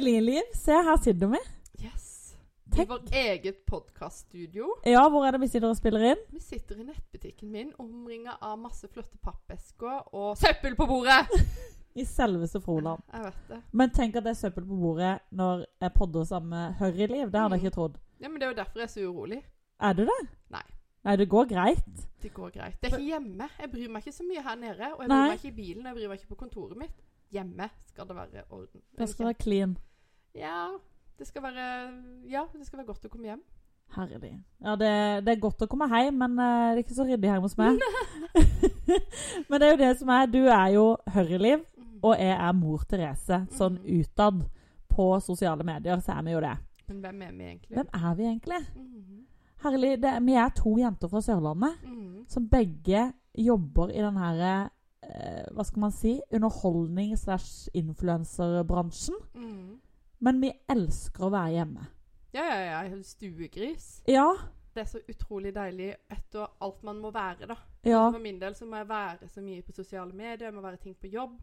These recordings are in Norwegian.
Liv. Se, her sitter vi. Yes. I vår vårt eget podkaststudio. Ja, hvor er det vi sitter og spiller inn? Vi sitter i nettbutikken min omringa av masse flotte pappesker og søppel på bordet. I selveste Froland. Jeg vet det. Men tenk at det er søppel på bordet når jeg podder sammen med Harry Liv. Det hadde jeg ikke trodd. Ja, men Det er jo derfor jeg er så urolig. Er du det? Nei. Nei, det går greit. Det går greit. Det er ikke hjemme. Jeg bryr meg ikke så mye her nede. Og jeg Nei. bryr meg ikke i bilen, og jeg bryr meg ikke på kontoret mitt. Hjemme skal det være orden. Det skal være clean. Ja, det skal være Ja, det skal være godt å komme hjem. Herlig. Ja, det, det er godt å komme hjem, men uh, det er ikke så ryddig hjemme hos meg. men det er jo det som er Du er jo Harry-liv, Mm. og jeg er mor Therese. Sånn Mhm. utad på sosiale medier så er vi jo det. Men hvem er vi egentlig? Hvem er vi egentlig? Mhm. Herlig, det, vi er to jenter fra Sørlandet mm. som begge jobber i den her eh, Hva skal man si? Underholdning slash influenserbransjen. Mhm. Men vi elsker å være hjemme. Ja, ja, ja. Stuegris. Ja. Det er så utrolig deilig etter alt man må være, da. Ja. For min del så må jeg være så mye på sosiale medier, jeg må være ting på jobb.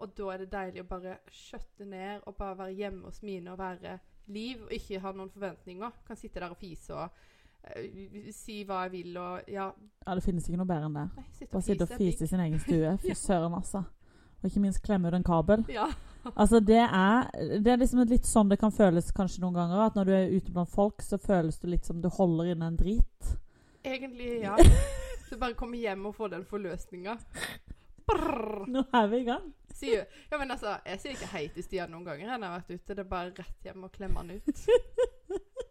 Og da er det deilig å bare skjøtte ned og bare være hjemme hos mine og være liv og ikke ha noen forventninger. Kan sitte der og fise og uh, si hva jeg vil og ja. ja, det finnes ikke noe bedre enn det. Nei, sitte Bare sitte og fise i sin egen stue. Fy søren, altså. Og ikke minst klemme ut en kabel. Ja. Altså, det er, det er liksom litt sånn det kan føles kanskje noen ganger. At når du er ute blant folk, så føles det litt som du holder inne en drit. Egentlig, ja. Så bare komme hjem og få den forløsninga. Nå er vi i gang. Sier, ja, men altså, jeg sier ikke hei til Stian noen ganger jeg har vært ute. Det er bare rett hjem og klemme han ut.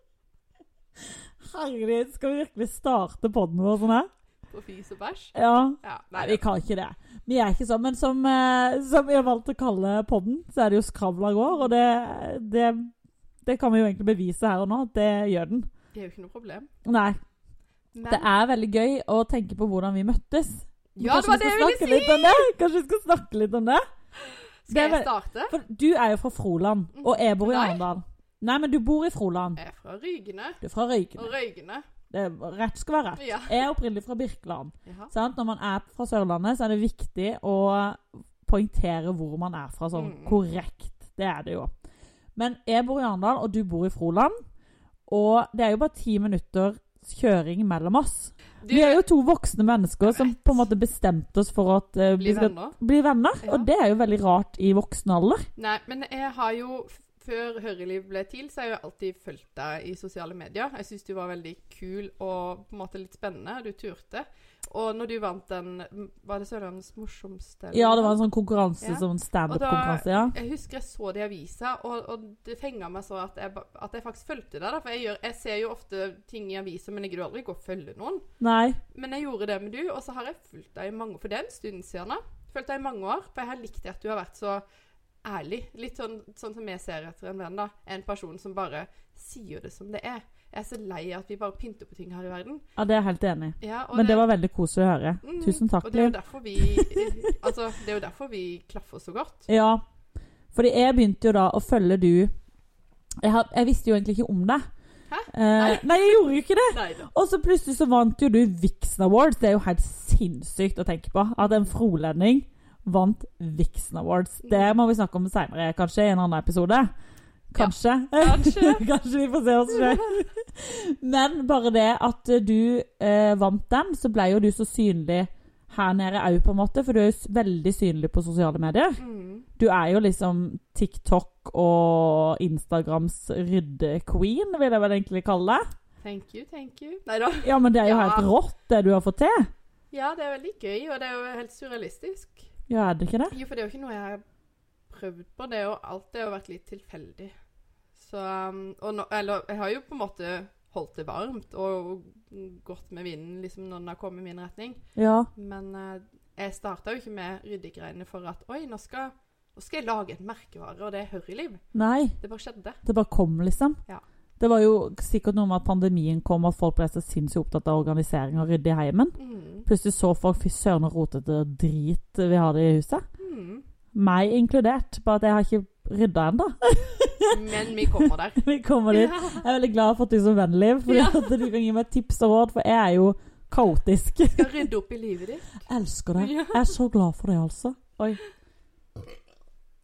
Herregud, skal vi virkelig starte podden vår sånn her? På fis og bæsj. Ja. Ja, Nei, vi kan ikke det. Vi er ikke sånn. Men som, eh, som vi har valgt å kalle podden, så er det jo Skravla går. Og det, det, det kan vi jo egentlig bevise her og nå. at Det gjør den. Det er jo ikke noe problem. Nei. Men Det er veldig gøy å tenke på hvordan vi møttes. Ja, det var det jeg ville si! det? Kanskje vi skal snakke litt om det? Skal jeg starte? For du er jo fra Froland, og jeg bor i. Arendal. Nei, men du bor i Froland. Jeg er fra Rygene. Du er fra Røykene. Og Røygene. Det rett skal være rett. Ja. Jeg er opprinnelig fra Birkeland. Sant? Når man er fra Sørlandet, så er det viktig å poengtere hvor man er fra. Sånn Mm. korrekt. Det er det jo. Men jeg bor i Arendal, og du bor i Froland. Og det er jo bare ti minutter kjøring mellom oss. Du, Vi er jo to voksne mennesker som på en måte bestemte oss for at uh, bli vi skal venner. bli venner. Ja. Og det er jo veldig rart i voksen alder. Nei, men jeg har jo Før Høreliv ble til, så har jeg jo alltid fulgt deg i sosiale medier. Jeg syns du var veldig kul og på en måte litt spennende. Du turte. Og når du vant den Var det Sørlandets morsomste? Ja, det var en sånn konkurranse, Ja. sånn standup-konkurranse. Ja. Jeg husker jeg så det i avisa, og, og det fenga meg så at jeg, at jeg faktisk fulgte deg. For jeg, gjør, jeg ser jo ofte ting i aviser, men jeg gidder aldri gå og følge noen. Nei. Men jeg gjorde det med du, og så har jeg fulgt deg i mange For det er en stund siden. da. Fulgt deg i mange år. For jeg har likt det at du har vært så ærlig. Litt sånn, sånn som jeg ser etter en venn. da. En person som bare sier det som det er. Jeg er så lei av at vi bare pynter på ting her i verden. Ja, det er jeg helt enig i. Ja, Men det var veldig koselig å høre. Mm, Tusen takk, Og det er jo derfor vi Altså, det er jo derfor vi klaffer så godt. Ja, fordi jeg begynte jo da å følge du Jeg, har, jeg visste jo egentlig ikke om deg. Hæ? Eh, nei, jeg gjorde jo ikke det. Nei. Og så plutselig så vant jo du Vixen Awards. Det er jo helt sinnssykt å tenke på. At en frolending vant Vixen Awards. Det må vi snakke om seinere, kanskje i en annen episode. Kanskje. Kanskje. Kanskje vi får se oss sjøl. Men bare det at du eh, vant den, så ble jo du så synlig her nede òg, på en måte. For du er jo veldig synlig på sosiale medier. Mm. Du er jo liksom TikTok og Instagrams rydde-queen, vil jeg vel egentlig kalle det. Thank you, thank you. Nei da. Ja, men det er jo Ja. helt rått, det du har fått til. Ja, det er veldig gøy, og det er jo helt surrealistisk. Ja, er det ikke det? Jo, for det er jo ikke noe jeg har prøvd på. Det er jo alt det har vært litt tilfeldig. Så um, og nå, Eller jeg har jo på en måte holdt det varmt og gått med vinden liksom når den har kommet i min retning. Ja. Men eh, jeg starta jo ikke med ryddegreiene for at Oi, nå skal, nå skal jeg lage en merkevare, og det er Hurryliv. Nei, Det bare skjedde. det bare kom, liksom. Ja. Det var jo sikkert noe med at pandemien kom, og folk ble så sinnssykt opptatt av organisering og rydde i heimen. Mm. Plutselig så folk fy søren og rotete drit vi hadde i huset. Mm. Meg inkludert. Bare at jeg har ikke rydda ennå. Men vi kommer der. vi kommer dit. Ja. Jeg er veldig glad for at du som vennlig, fordi Ja. du kan gi meg tips og råd, for jeg er jo kaotisk. Skal rydde opp i livet ditt. Elsker det. Jeg er så glad for det, altså. Oi.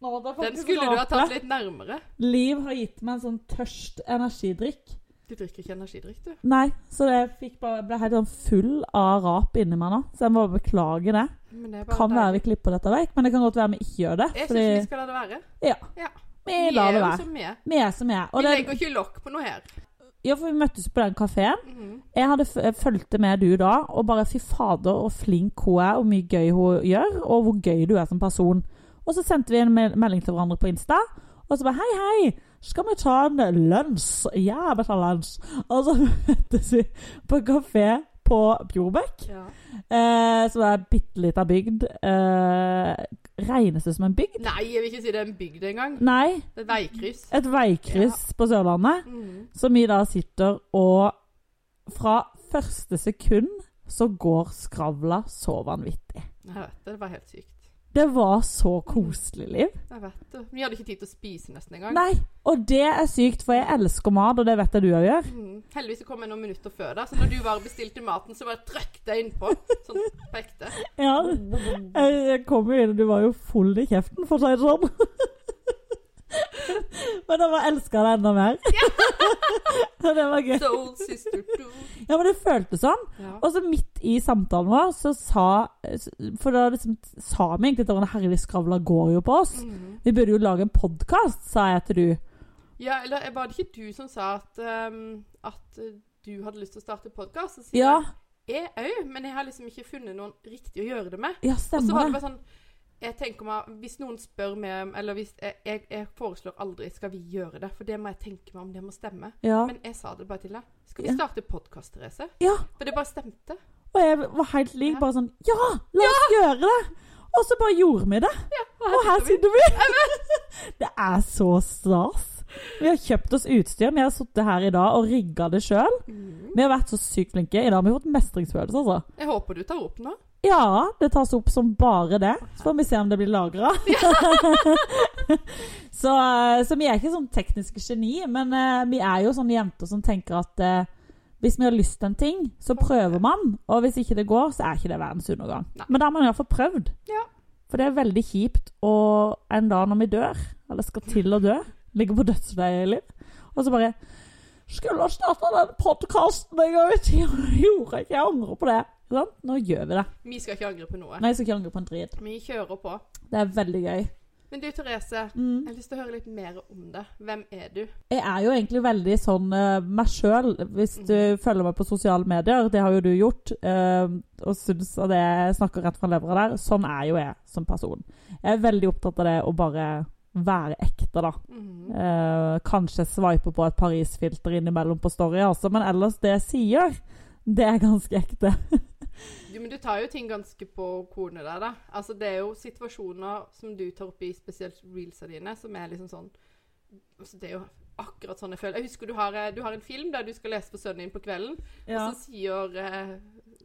Å, Den skulle du ha tatt litt nærmere. Liv har gitt meg en sånn tørst energidrikk. Du drikker ikke energidrikk, du. Nei, så jeg bare, ble helt sånn full av rap inni meg nå. Så jeg må beklage det. Det Kan være vi klipper dette vekk, men det kan godt være vi ikke gjør det. Jeg syns Fordi vi skal la det være. vi lar det være. vi er. Vi er som vi er. Vi Og det, legger ikke lokk på noe her. ja, for vi møttes på den kafeen. Mhm. Jeg hadde f- fulgte med du da, og bare fy fader og flink hun er, og mye gøy hun gjør, og hvor gøy du er som person. Og så sendte vi en melding til hverandre på Insta, og så bare hei, hei, skal vi ta en lunsj? Ja, vi tar lunsj. Og så møttes vi på kafé på Bjorbekk, Ja. eh, som er en bitte lita bygd. Eh, regnes det som en bygd? Nei, jeg vil ikke si det er en bygd engang. Nei, Det er et veikryss. et veikryss på Sørlandet. Mm. Som vi da sitter og Fra første sekund så går skravla så vanvittig. Jeg vet det. Det var helt sykt. Det var så koselig, Liv. Jeg vet det. Vi hadde ikke tid til å spise nesten engang. Nei, og det er sykt, for jeg elsker mat, og det vet jeg du òg gjør. Mm. Heldigvis kom jeg noen minutter før deg, så når du var bestilte maten, så bare trykte jeg innpå. Sånn på ekte. Ja, jeg kom jo inn, og du var jo full i kjeften, for å si det sånn. Men jeg bare elska det enda mer. Og det var gøy. Soul sister. Ja, men det føltes sånn. Ja. Og så midt i samtalen vår, så sa For da liksom sa vi egentlig hverandre Herlig, skravla går jo på oss. Mhm. Vi burde jo lage en podkast, sa jeg til du. ja, eller var det ikke du som sa at, um, at eh, du hadde lyst til å starte podkast? Ja, Jeg òg, men jeg har liksom ikke funnet noen riktig å gjøre det med. ja stemmer. Og så var det. bare sånn jeg tenker meg, Hvis noen spør meg Eller hvis jeg, jeg, jeg foreslår aldri skal vi gjøre det, for det må jeg tenke meg om det må stemme. Ja. Men jeg sa det bare til deg. Skal vi Ja. starte podkast, Therese? ja. For det bare stemte. Og jeg var helt lik, Ja. bare sånn Ja, la oss gjøre det! Og så bare gjorde vi det. Og her sitter vi. Det er så stas. Vi har kjøpt oss utstyr. Vi har sittet her i dag og rigga det sjøl. Mm. Vi har vært så sykt flinke. I dag har vi fått mestringsfølelse, altså. Jeg håper du tar opp nå. Ja, det tas opp som bare det. Så får vi se om det blir lagra. så, eh, så vi er ikke sånn tekniske geni, men uh, vi er jo sånne jenter som tenker at uh, hvis vi har lyst til en ting, så prøver man. Og hvis ikke det går, så er ikke det verdens undergang. Nei. Men da har man iallfall prøvd. Ja. For det er veldig kjipt og en dag når vi dør, eller skal til å dø, ligger på dødsleiet, Liv, og så bare skulle ha starta den podkasten en gang i tida. Gjorde jeg ikke. Jeg angrer på det. Sant? Nå gjør vi det. Vi skal ikke angre på noe. Nei, jeg skal ikke angre på en drit. Vi kjører på. Det er veldig gøy. Men du, Therese. Jeg Mm. har lyst til å høre litt mer om det. Hvem er du? Jeg er jo egentlig veldig sånn uh, meg sjøl, hvis du mm. følger meg på sosiale medier. Det har jo du gjort, Uh, og syns at jeg snakker rett fra levra der. Sånn er jo jeg som person. Jeg er veldig opptatt av det å bare være ekte, da. Mm. Uh, kanskje sveipe på et Paris-filter innimellom på Story, altså, men ellers det jeg sier, det er ganske ekte. Du, men du tar jo ting ganske på kornet der, da. Altså, det er jo situasjoner som du tar opp i spesielt reelsa dine, som er liksom sånn altså, Det er jo akkurat sånn jeg føler. Jeg husker du har, eh, du har en film der du skal lese for sønnen din på kvelden, Ja. og så sier eh,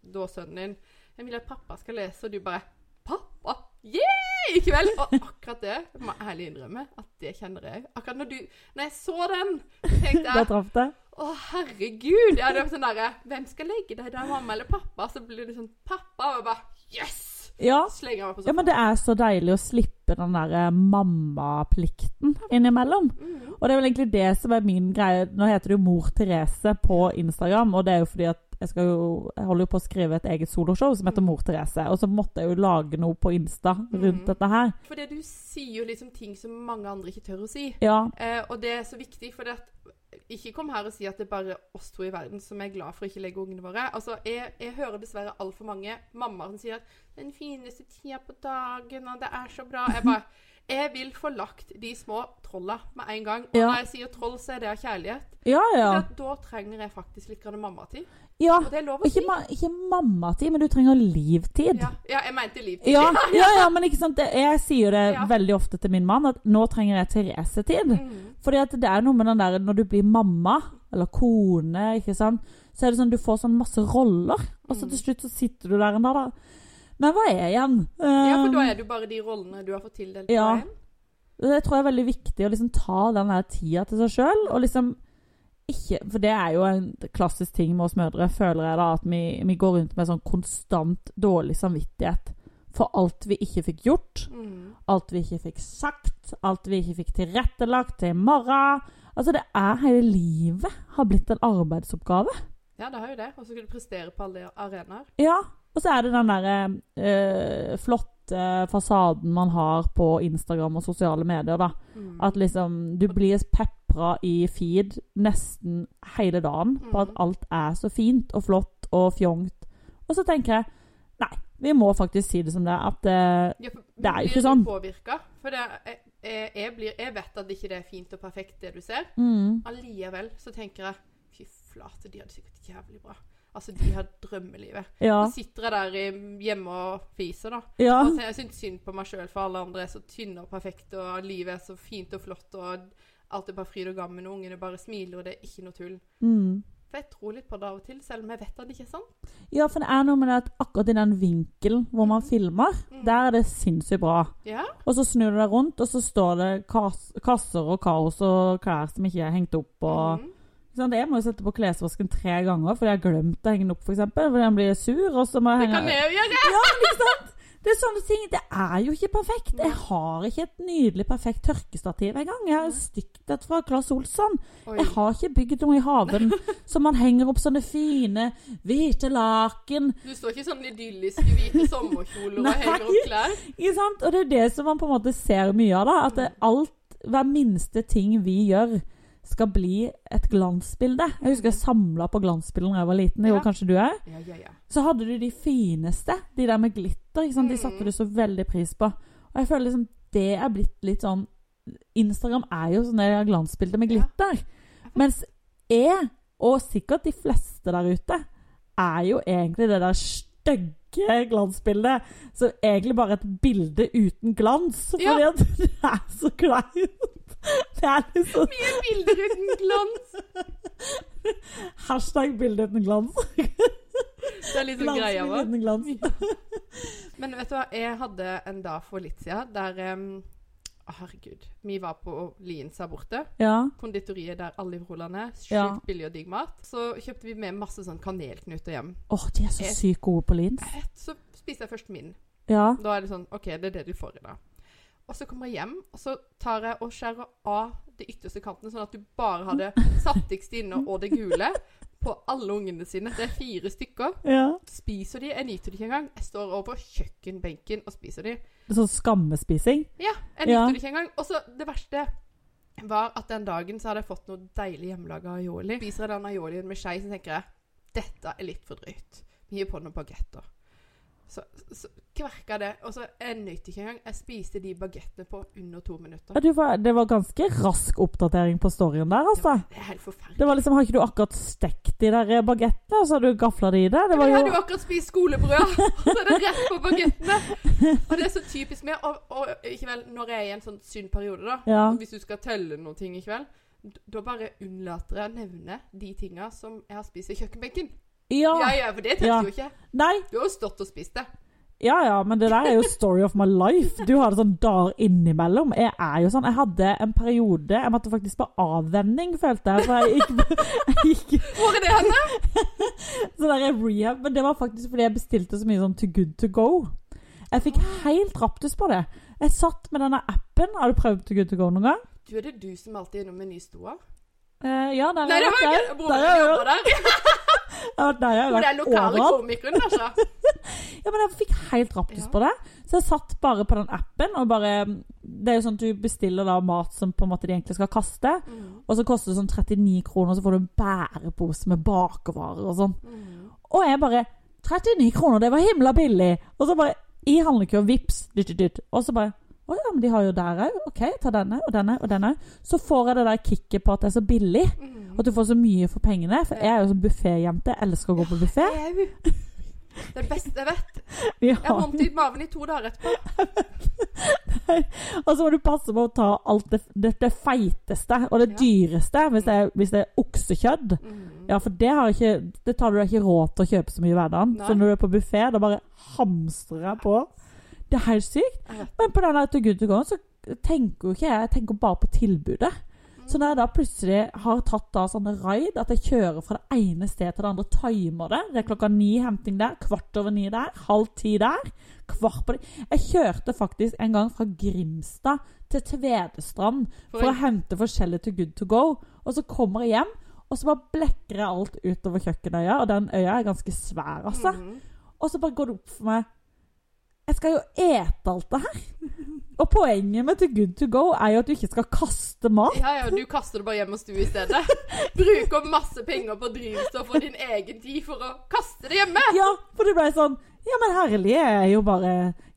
da sønnen din 'Jeg vil at pappa skal lese', og du bare 'Pappa? Yeah! I kveld!' Og akkurat det må jeg ærlig innrømme at det kjenner jeg òg. Akkurat når du Når jeg så den, tenkte jeg Da traff det. Å, herregud! Ja, det var sånn derre Hvem skal legge deg der, mamma eller pappa? Så blir det sånn pappa, og jeg bare Yes! Ja. Slenger meg på ja, men det er så deilig å slippe den der mammaplikten innimellom. Mhm. Og det er vel egentlig det som er min greie. Nå heter det jo Mor Therese på Instagram, og det er jo fordi at jeg, jo, jeg holder jo på å skrive et eget soloshow som heter Mor Therese, og så måtte jeg jo lage noe på Insta rundt mm. dette her. For det du sier jo liksom ting som mange andre ikke tør å si. Ja, Eh, og det er så viktig, for det at ikke kom her og si at det er bare oss to i verden som er glad for å ikke legge ungene våre. Altså, Jeg, jeg hører dessverre altfor mange mammaer som sier at 'den fineste tida på dagen', og 'det er så bra'. Jeg bare Jeg vil få lagt de små trolla med en gang. Og Ja. når jeg sier troll, så er det av kjærlighet. ja. ja. Da trenger jeg faktisk litt mammatid. ja. Og det er lov å ikke, si. ma ikke mammatid, men du trenger livtid. Ja, ja, jeg mente livtid. Ja, ja, ja, men ikke sant? Jeg sier det veldig ofte til min mann, at nå trenger jeg Therese-tid. Mm. Fordi at det er noe med den der når du blir mamma, eller kone, ikke sant, så er det sånn du får sånn masse roller, og så Mm. til slutt så sitter du der en dag, da. Men hva er jeg igjen? Ja, for da Um, er det jo bare de rollene du har fått tildelt. Ja. deg. Det tror jeg er veldig viktig å liksom ta den der tida til seg sjøl, og liksom ikke For det er jo en klassisk ting med oss mødre, føler jeg da, at vi, vi går rundt med sånn konstant dårlig samvittighet for alt vi ikke fikk gjort, Mm. alt vi ikke fikk sagt, alt vi ikke fikk tilrettelagt til i morgen. Altså, det er hele livet har blitt en arbeidsoppgave. Ja, det har jo det. Og så skal du prestere på alle arenaer. Ja, og så er det den derre øh, flotte fasaden man har på Instagram og sosiale medier, da. Mm. At liksom du blir pepra i feed nesten hele dagen på at Mhm. alt er så fint og flott og fjongt. Og så tenker jeg nei, vi må faktisk si det som det er. At det, Ja, for Det er jo ikke sånn. Påvirka, For det, er, jeg, jeg, blir, jeg vet at det ikke er fint og perfekt, det du ser. mm, Allikevel så tenker jeg fy flate, de hadde sikkert jævlig bra. Altså, de har drømmelivet. Ja. Så sitter jeg der hjemme og fiser, da. Ja. Og jeg syns synd på meg sjøl, for alle andre er så tynne og perfekte, og livet er så fint og flott, og alt er bare fryd og gammen, og ungene bare smiler, og det er ikke noe tull. Mm. For jeg tror litt på det av og til, selv om jeg vet at det ikke er sant. ja, for det er noe med det at akkurat i den vinkelen hvor man Mhm. filmer, Mm. der er det sinnssykt bra. Ja. Og så snur du deg rundt, og så står det kas kasser og kaos og klær som ikke er hengt opp. og... Mhm. Sant? Jeg må jo sette på klesvasken tre ganger fordi jeg har glemt å henge den opp, f.eks. Fordi den blir sur. og så må jeg henge Det kan jeg jo gjøre! Ja, ikke sant? Det er sånne ting. Det er jo ikke perfekt. Jeg har ikke et nydelig, perfekt tørkestativ engang. Jeg har stygt et fra Claes Olsson. Oi. Jeg har ikke bygd noe i haven så man henger opp sånne fine hvite laken. Du står ikke i sånne idylliske hvite sommerkjoler og henger opp klær. Ikke sant? Og det er det som man på en måte ser mye av. da, At det, alt, hver minste ting vi gjør, skal bli et glansbilde. Jeg husker jeg samla på glansbilder da jeg var liten. Jo, Ja. kanskje du er? Ja, ja, ja. Så hadde du de fineste, de der med glitter. Ikke sant? De Mm. satte du så veldig pris på. Og jeg føler liksom det er blitt litt sånn Instagram er jo sånne glansbilder med glitter. Mens jeg, og sikkert de fleste der ute, er jo egentlig det der stygge glansbildet. Så egentlig bare et bilde uten glans. Fordi Ja. at det er så kleint. Det er liksom Mye bilder uten glans. Hashtag bilde uten glans. Det er litt sånn greia vår. Men vet du hva, jeg hadde en dag for litt siden der um, herregud. Vi var på Liens her borte. Ja. Konditoriet der alle rollene er. Sjukt Ja. billig og digg mat. Så kjøpte vi med masse sånn kanelknuter hjem. Åh, de er så sykt gode på lins. Så spiste jeg først min. Ja. Da er det sånn OK, det er det du får i dag. Og så kommer jeg hjem, og så tar jeg og skjærer av de ytterste kantene, sånn at du bare har det sattigste inne og det gule på alle ungene sine. Det er fire stykker. ja. Spiser de? Jeg nyter det ikke engang. Jeg står over kjøkkenbenken og spiser de. Sånn skammespising. Ja, jeg Ja. nyter det ikke engang. Og så det verste var at den dagen så hadde jeg fått noe deilig hjemmelaga aioli. Spiser jeg den aiolien med skei, så tenker jeg dette er litt for drøyt. Vi gir på noen bagetter. Så, så kverka det. Og så jeg nøt ikke engang. Jeg spiste de bagettene på under to minutter. Ja, du var, det var ganske rask oppdatering på storyen der, altså. Det er helt forferdelig. Det var liksom, Har ikke du akkurat stekt de der bagettene, og så har du gafla de i det? Det var jeg hadde jo akkurat spist skolebrød, og så er det rett på bagettene. Og det er så typisk meg. Og, og i kveld, når jeg er i en sånn synd periode, da, Ja. hvis du skal telle noen ting i kveld, da bare unnlater jeg å nevne de tinga som jeg har spist i kjøkkenbenken. Ja, Ja. ja, for det teller Ja. jo ikke. Nei, Du har jo stått og spist det. ja ja, men det der er jo story of my life. Du har det sånn dager innimellom. Jeg er jo sånn Jeg hadde en periode Jeg måtte faktisk på avvenning, følte jeg. For jeg gikk, jeg gikk Hvor er det henne? Så der er rehab, men det var faktisk fordi jeg bestilte så mye sånn to good to go. Jeg fikk helt raptus på det. Jeg satt med denne appen. Har du prøvd to good to go noen gang? Du, er det du som alltid er innom Menystua? Eh, ja, der har jeg var vært. Broren Der din jobber der. vært der. Jeg har Hvor det er vært lokale komikeren, altså. Ja, men jeg fikk helt raptus Ja. på det. Så jeg satt bare på den appen og bare Det er jo sånn at du bestiller da mat som på en måte de egentlig skal kaste. Mm. Og så koster det sånn 39 kroner, og så får du en bærepose med bakervarer og sånn. Mm. Og jeg bare 39 kroner, det var himla billig! Og så bare i handlekøen, vips, dytt, dytt, dytt. Og så bare Å ja, men de har jo der òg. OK, ta denne og denne og denne. Så får jeg det der kicket på at det er så billig. Mm. At du får så mye for pengene. For jeg er jo sånn bufféjente. Elsker å gå på buffé. Ja, Det beste jeg vet. Ja. Jeg har vondt i maven i to dager etterpå. Og så må du passe på å ta alt det, det, det feiteste og det Ja. dyreste hvis det, er, hvis det er oksekjøtt. Mm. Ja, for det, har ikke, det tar du deg ikke råd til å kjøpe så mye i hverdagen. Så når du er på buffé, da bare hamstrer jeg på. Det er helt sykt. Men på den der To Good To Go så tenker jo ikke jeg Jeg tenker bare på tilbudet. Mm. Så når jeg da plutselig har tatt da sånne raid, at jeg kjører fra det ene stedet til det andre, timer det Det er klokka ni henting der, kvart over ni der, halv ti der. Kvart på det. Jeg kjørte faktisk en gang fra Grimstad til Tvedestrand for å hente forskjellig til Good to go. Og så kommer jeg hjem, og så bare blekker jeg alt utover kjøkkenøya. Og den øya er ganske svær, altså. Mhm. Og så bare går det opp for meg Jeg skal jo ete alt det her. Og poenget med To Good To Go er jo at du ikke skal kaste mat. Ja, ja, du kaster det bare hjem hos du i stedet. Bruker masse penger på drivstoff og din egen tid for å kaste det hjemme. Ja, for det ble sånn Ja, men herlig, jeg er jo bare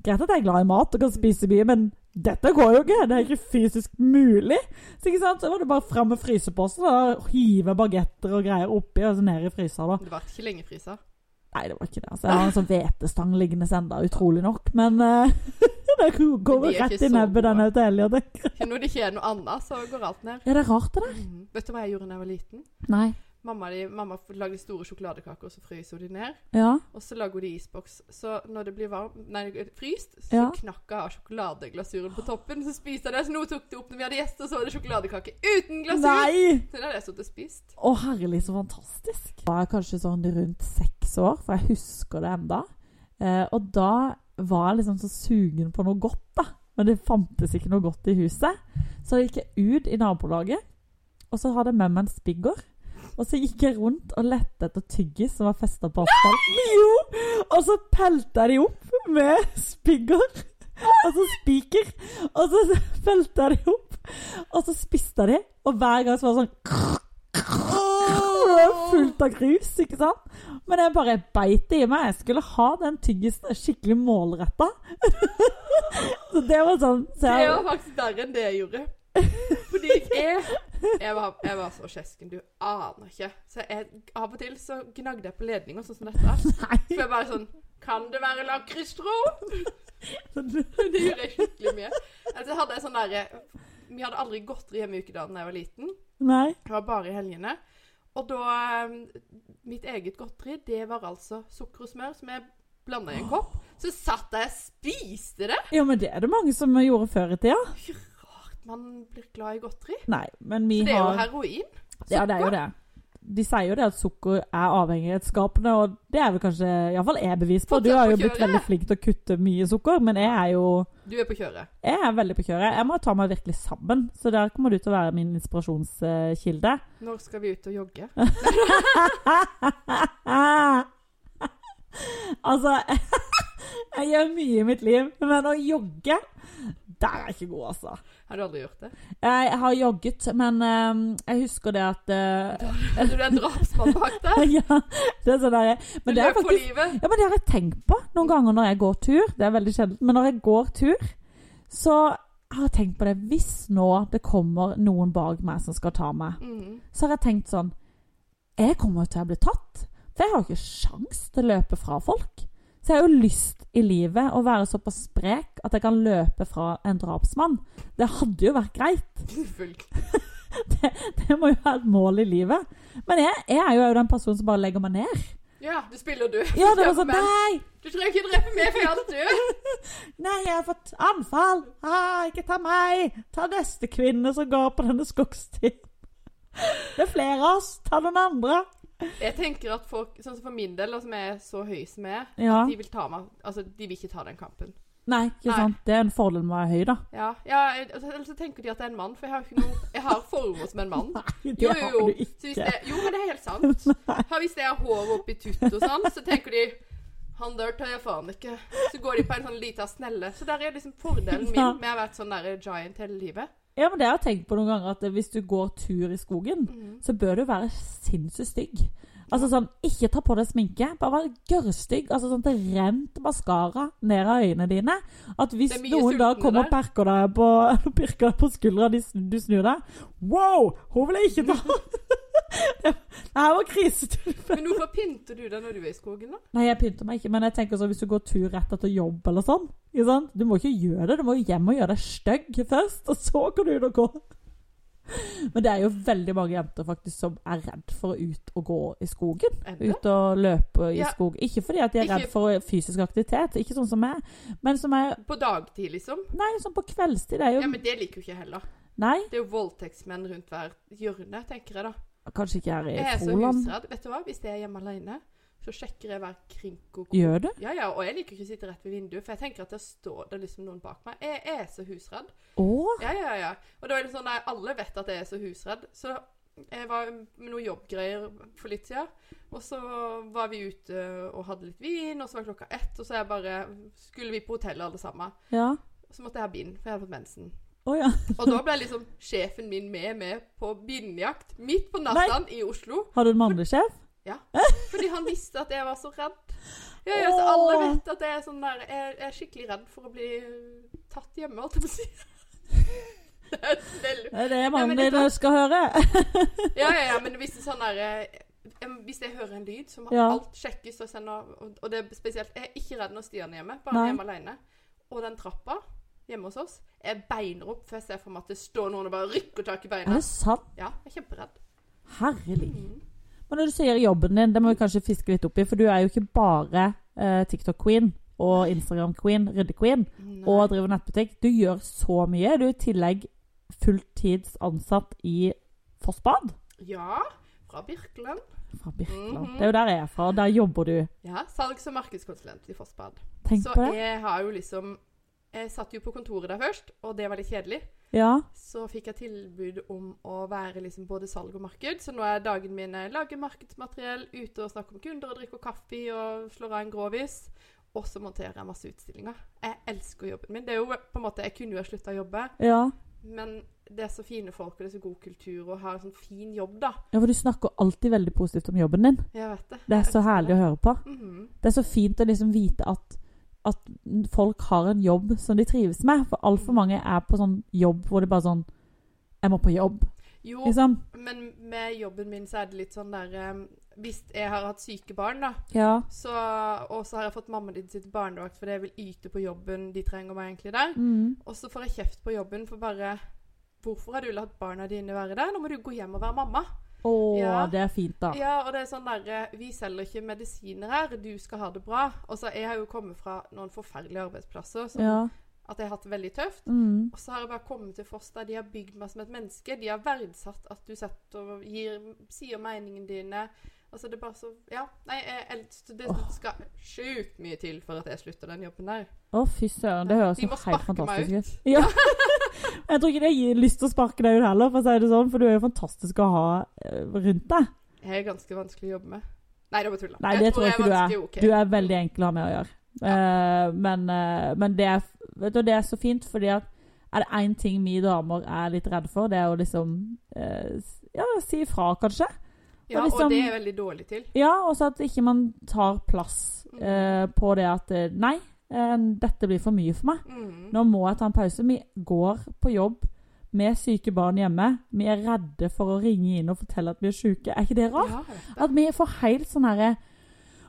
Greit at jeg er glad i mat og kan spise mye, men dette går jo ikke. Det er ikke fysisk mulig. Så ikke sant, så var det bare fram med fryseposen og hive bagetter og greier oppi og så ned i frysa. da. Det varte ikke lenge frysa. Nei, det var ikke det. altså. Jeg har en sånn hvetestang liggende enda, utrolig nok. Men uh, det går de rett i nebbet, den til Elliot. Ikke Når det ikke er noe annet, så går alt ned. Ja, det er rart, det der. Mm. Vet du hva jeg gjorde da jeg var liten? Nei. Mamma, de, mamma lagde store sjokoladekaker, og så frøs hun de ned. Ja. Og så lager hun de isboks. Så når det blir varm, nei, fryst, så Ja. knakk jeg av sjokoladeglasuren på toppen. Så spiste jeg det. Så nå tok det opp når vi hadde gjester, så var det sjokoladekake uten glasur. Nei! Så det hadde jeg sittet og spist. Å, herlig, så fantastisk. Det var kanskje sånn rundt seks år, for jeg husker det enda. Eh, og da var jeg liksom så sugen på noe godt, da. Men det fantes ikke noe godt i huset. Så jeg gikk jeg ut i nabolaget, og så hadde jeg med meg en spigger. Og så gikk jeg rundt og lette etter tyggis som var festa på asfalten. Jo! Og så pelte jeg de opp med spigger. Altså spiker. Og så pelte jeg de opp, og så spiste jeg de. Og hver gang så var det sånn fullt av grus, ikke sant? Men jeg bare beit det i meg. Jeg skulle ha den tyggisen skikkelig målretta. så det var sånn så Det var faktisk verre enn det jeg gjorde. Fordi jeg Jeg var, jeg var så kjesken, du aner ikke. Så jeg, av og til så gnagde jeg på ledninger sånn som dette. Nei. For jeg bare sånn Kan det være lakris, tro? Det gjorde jeg skikkelig mye. Altså, hadde jeg sånn derre Vi hadde aldri godteri hjemme i ukedagene da jeg var liten. Nei. Det var bare i helgene. Og da eh, Mitt eget godteri, det var altså sukker og smør som jeg blanda i en kopp. Så satt jeg og spiste det. Ja, men det er det mange som gjorde før i tida. Rart man blir glad i godteri. Nei, men vi har... Så det er jo heroin. heroin. Ja, det er jo det. De sier jo det at sukker er avhengighetsskapende, og det er vel kanskje Iallfall jeg bevis på. Du har jo blitt veldig flink til å kutte mye sukker, men jeg er jo Du er på kjøret. Jeg er veldig på kjøret. Jeg må ta meg virkelig sammen, så der kommer du til å være min inspirasjonskilde. Når skal vi ut og jogge? altså Jeg gjør mye i mitt liv, men å jogge Der er ikke god, altså. Har du aldri gjort det? Jeg har jogget, men eh, jeg husker det at Er du en drapsmann bak der? Ja, det er sånn der Du Men det er for livet? Ja, men det har jeg tenkt på noen ganger når jeg går tur. Det er veldig sjelden. Men når jeg går tur, så har jeg tenkt på det Hvis nå det kommer noen bak meg som skal ta meg, mm. så har jeg tenkt sånn Jeg kommer til å bli tatt. For jeg har ikke sjans til å løpe fra folk. Så jeg har jo lyst i livet å være såpass sprek at jeg kan løpe fra en drapsmann. Det hadde jo vært greit. Det, det må jo være et mål i livet. Men jeg, jeg er jo den personen som bare legger meg ned. Ja, du spiller, du. Ja, det var sånn Nei! Du trenger ikke drepe meg for alt, du. Nei, jeg har fått anfall! Ah, ikke ta meg! Ta neste kvinne som går på denne skogstien. Det er flere av oss. Ta den andre. Jeg tenker at folk, sånn som for min del, som er så høy som jeg er, Ja. de vil ta meg Altså, de vil ikke ta den kampen. Nei, ikke Nei. sant. Det er en fordel med å være høy, da. Ja, ja altså, Eller så tenker de at det er en mann, for jeg har ikke noe Jeg har former som en mann. Nei, det Jo, jo, har jo. du Så hvis ikke. det, jo, men det er helt sant. Har, hvis jeg har hår oppi tutt og sånn, så tenker de han der tør jeg faen ikke. Så går de på en sånn lita snelle. Så der er liksom fordelen min med å ha vært sånn der giant hele livet. Ja, men det har jeg tenkt på noen ganger, at hvis du går tur i skogen, mm. så bør du være sinnssykt stygg. Altså sånn, Ikke ta på deg sminke, bare vær gørrstygg. Altså sånn at det rent maskara ned av øynene dine. At hvis noen da kommer og perker deg på, pirker deg på skuldra, de, du snur deg Wow! Hun vil jeg ikke ta! det her var krisetilfelle. Men hvorfor pynter du deg når du er i skogen, da? Nei, jeg pynter meg ikke, men jeg tenker sånn hvis du går tur rett etter jobb eller sånn? Du må ikke gjøre det. Du må hjem og gjøre deg stygg først, og så kan du ut og går. Men det er jo veldig mange jenter faktisk som er redd for å ut og gå i skogen. Ut og løpe i Ja. skog. Ikke fordi at de er Ikke- redd for fysisk aktivitet, ikke sånn som meg, men som er På dagtid, liksom. Nei, sånn på kveldstid. Det er jo Ja, men det liker jo ikke jeg heller. Nei, Det er jo voldtektsmenn rundt hver hjørne, tenker jeg da. kanskje ikke her i Jeg er så husredd. Vet du hva? Hvis jeg er hjemme alene, så sjekker jeg hver krink og krok. Gjør du? Ja, ja, og jeg liker ikke å sitte rett ved vinduet, for jeg tenker at der står det liksom noen bak meg. Jeg, jeg er så husredd. Åh. Ja, ja, ja. Og det var litt sånn at alle vet at jeg er så husredd. Så jeg var med noen jobbgreier for litt siden, og så var vi ute og hadde litt vin, og så var klokka ett, og så jeg bare, skulle vi på hotellet alle sammen. Ja. Så måtte jeg ha bind, for jeg hadde fått mensen. Oh, ja. Og da ble liksom sjefen min med med på bindjakt midt på natta i Oslo. Har du en mannlig sjef? Fordi han visste at jeg var så redd. Ja, ja, så alle vet at jeg er sånn der Jeg er skikkelig redd for å bli tatt hjemme, holdt jeg på å si. Det er veldig- Det er det mannen din skal høre. Ja, ja, ja, men hvis det sånn der eh, Hvis jeg hører en lyd, så må Ja. alt sjekkes og sende og, og det er spesielt Jeg er ikke redd når Stian er hjemme, bare Nei. hjemme alene. Og den trappa hjemme hos oss Jeg beiner opp, for jeg ser for meg at det står noen og bare rykker tak i beina. Er det sant? Ja, jeg er kjemperedd. Herlig. Mm. Men når du sier jobben din, det må vi kanskje fiske litt opp i, for du er jo ikke bare eh, TikTok-queen og Instagram-queen, rydde-queen, og driver nettbutikk. Du gjør så mye. Du er i tillegg fulltids ansatt i Fossbad Ja, fra Birkeland. fra Birkeland. Mhm. Det er jo der jeg er fra, der jobber du. Ja, salgs- og markedskonsulent i Fossbad. Tenk Så på det. jeg har jo liksom Jeg satt jo på kontoret der først, og det var litt kjedelig. Ja. Så fikk jeg tilbud om å være liksom både salg og marked. Så nå er dagen min jeg lage markedsmateriell, ute og snakke om kunder og drikke kaffe og slår av en grovis. Og så monterer jeg masse utstillinger. Jeg elsker jobben min. Det er jo på en måte, Jeg kunne jo ha slutta å jobbe, ja. men det er så fine folk og det er så god kultur og har en sånn fin jobb, da. Ja, for du snakker alltid veldig positivt om jobben din. Jeg vet det. Det er så herlig å høre på. Mhm. Det er så fint å liksom vite at, at folk har en jobb som de trives med. For altfor mange er på sånn jobb hvor det bare er sånn Jeg må på jobb, Jo, liksom. men med jobben min så er det litt sånn der eh, Hvis jeg har hatt syke barn, da, Ja. så, og så har jeg fått mammaen din sitt barnevakt fordi jeg vil yte på jobben, de trenger meg egentlig der. Mm. Og så får jeg kjeft på jobben for bare Hvorfor har du latt barna dine være der? Nå må du gå hjem og være mamma. Å, Ja. det er fint, da. Ja, og det er sånn der Vi selger ikke medisiner her, du skal ha det bra. Og så Jeg har jo kommet fra noen forferdelige arbeidsplasser, som Ja. at jeg har hatt det veldig tøft. Mm. Og så har jeg bare kommet til Foss der de har bygd meg som et menneske. De har verdsatt at du setter og gir, sier meningene dine. Altså det er bare så Ja. Nei, jeg, det skal sjukt mye til for at jeg slutter den jobben der. Å, fy søren. Det høres jo helt fantastisk ut. Ja. jeg tror ikke det gir lyst til å sparke deg ut heller, for å si det sånn, for du er jo fantastisk å ha eh, rundt deg. Jeg er ganske vanskelig å jobbe med. Nei, det var tull. Nei, det tror jeg ikke du er. vanskelig, ok. Du er veldig enkel å ha med å gjøre. Eh, men uh, men det, er, vet du, det er så fint, fordi at er det én ting vi damer er litt redde for, det er å liksom uh, Ja, si ifra, kanskje. Ja, og liksom- og det er jeg veldig dårlig til. Ja, og så at ikke man tar plass eh, på det at Nei, dette blir for mye for meg. Mm. Nå må jeg ta en pause. Vi går på jobb med syke barn hjemme. Vi er redde for å ringe inn og fortelle at vi er syke. Er ikke det rart? Ja. At vi får helt sånn herre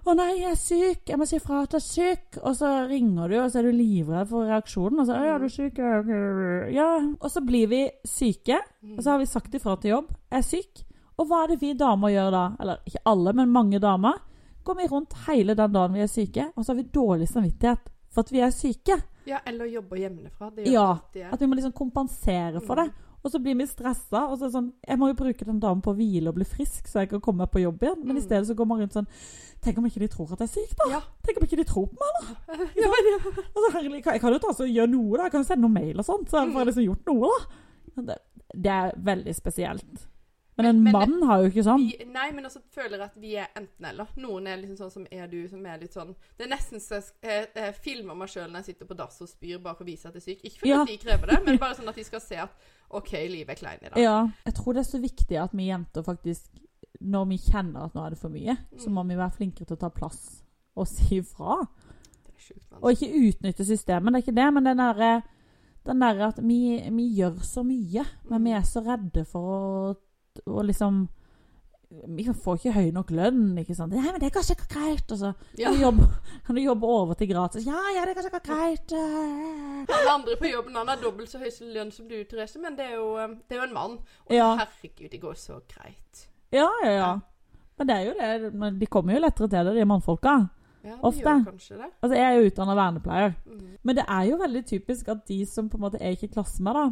å nei, jeg er syk. Jeg må si fra at jeg er syk. Og så ringer du, og så er du livredd for reaksjonen. Og så ja, du er syk. ja. Og så blir vi syke, og så har vi sagt ifra til jobb. Jeg er syk. Og hva er det vi damer gjør da? Eller ikke alle, men mange damer. Går vi rundt hele den dagen vi er syke, og så har vi dårlig samvittighet for at vi er syke. Ja, eller jobber hjemmefra. Ja, jeg. At vi må liksom kompensere for det. Og så blir vi stressa. Og så er det sånn Jeg må jo bruke den dagen på å hvile og bli frisk, så jeg kan komme meg på jobb igjen. Men i Mm. stedet så går man rundt sånn Tenk om ikke de tror at jeg er syk, da? Ja. Tenk om ikke de tror på meg, da? Ja, men, ja. Altså, herlig, jeg kan jo ta og gjøre noe, da. Jeg kan jo sende noen mail og sånt, så får jeg liksom gjort noe, da. Det, det er veldig spesielt. Men en Men- mann har jo ikke sånn. Vi, nei, men også føler at vi er enten-eller. Noen er liksom sånn som er du, som er litt sånn Det er nesten så jeg, jeg filmer meg sjøl når jeg sitter på dass og spyr bare for å vise at jeg er syk. Ikke fordi Ja. de krever det, men bare sånn at de skal se at OK, livet er klein i dag. Ja. Jeg tror det er så viktig at vi jenter faktisk, når vi kjenner at nå er det for mye, så må Mm. vi være flinkere til å ta plass og si ifra. Og ikke utnytte systemet, det er ikke det, men den derre den der at vi, vi gjør så mye, men vi er så redde for å, å liksom Vi får ikke høy nok lønn, ikke sant. Nei, men det går ikke greit. Og så Ja. kan, du jobbe, kan du jobbe over til gratis. Ja, ja, det går ikke greit. Alle andre på jobben han har dobbelt så høy lønn som du, Therese, men det er jo, eh, det er jo en mann. Og Ja. herregud, det går så greit. Ja, ja, ja. Men det er jo det. Men de kommer jo lettere til det, de mannfolka. Ja, det Ofte. gjør kanskje det. Altså, jeg er jo utdanna vernepleier. Mm. Men det er jo veldig typisk at de som på en måte er ikke i klasse med, da,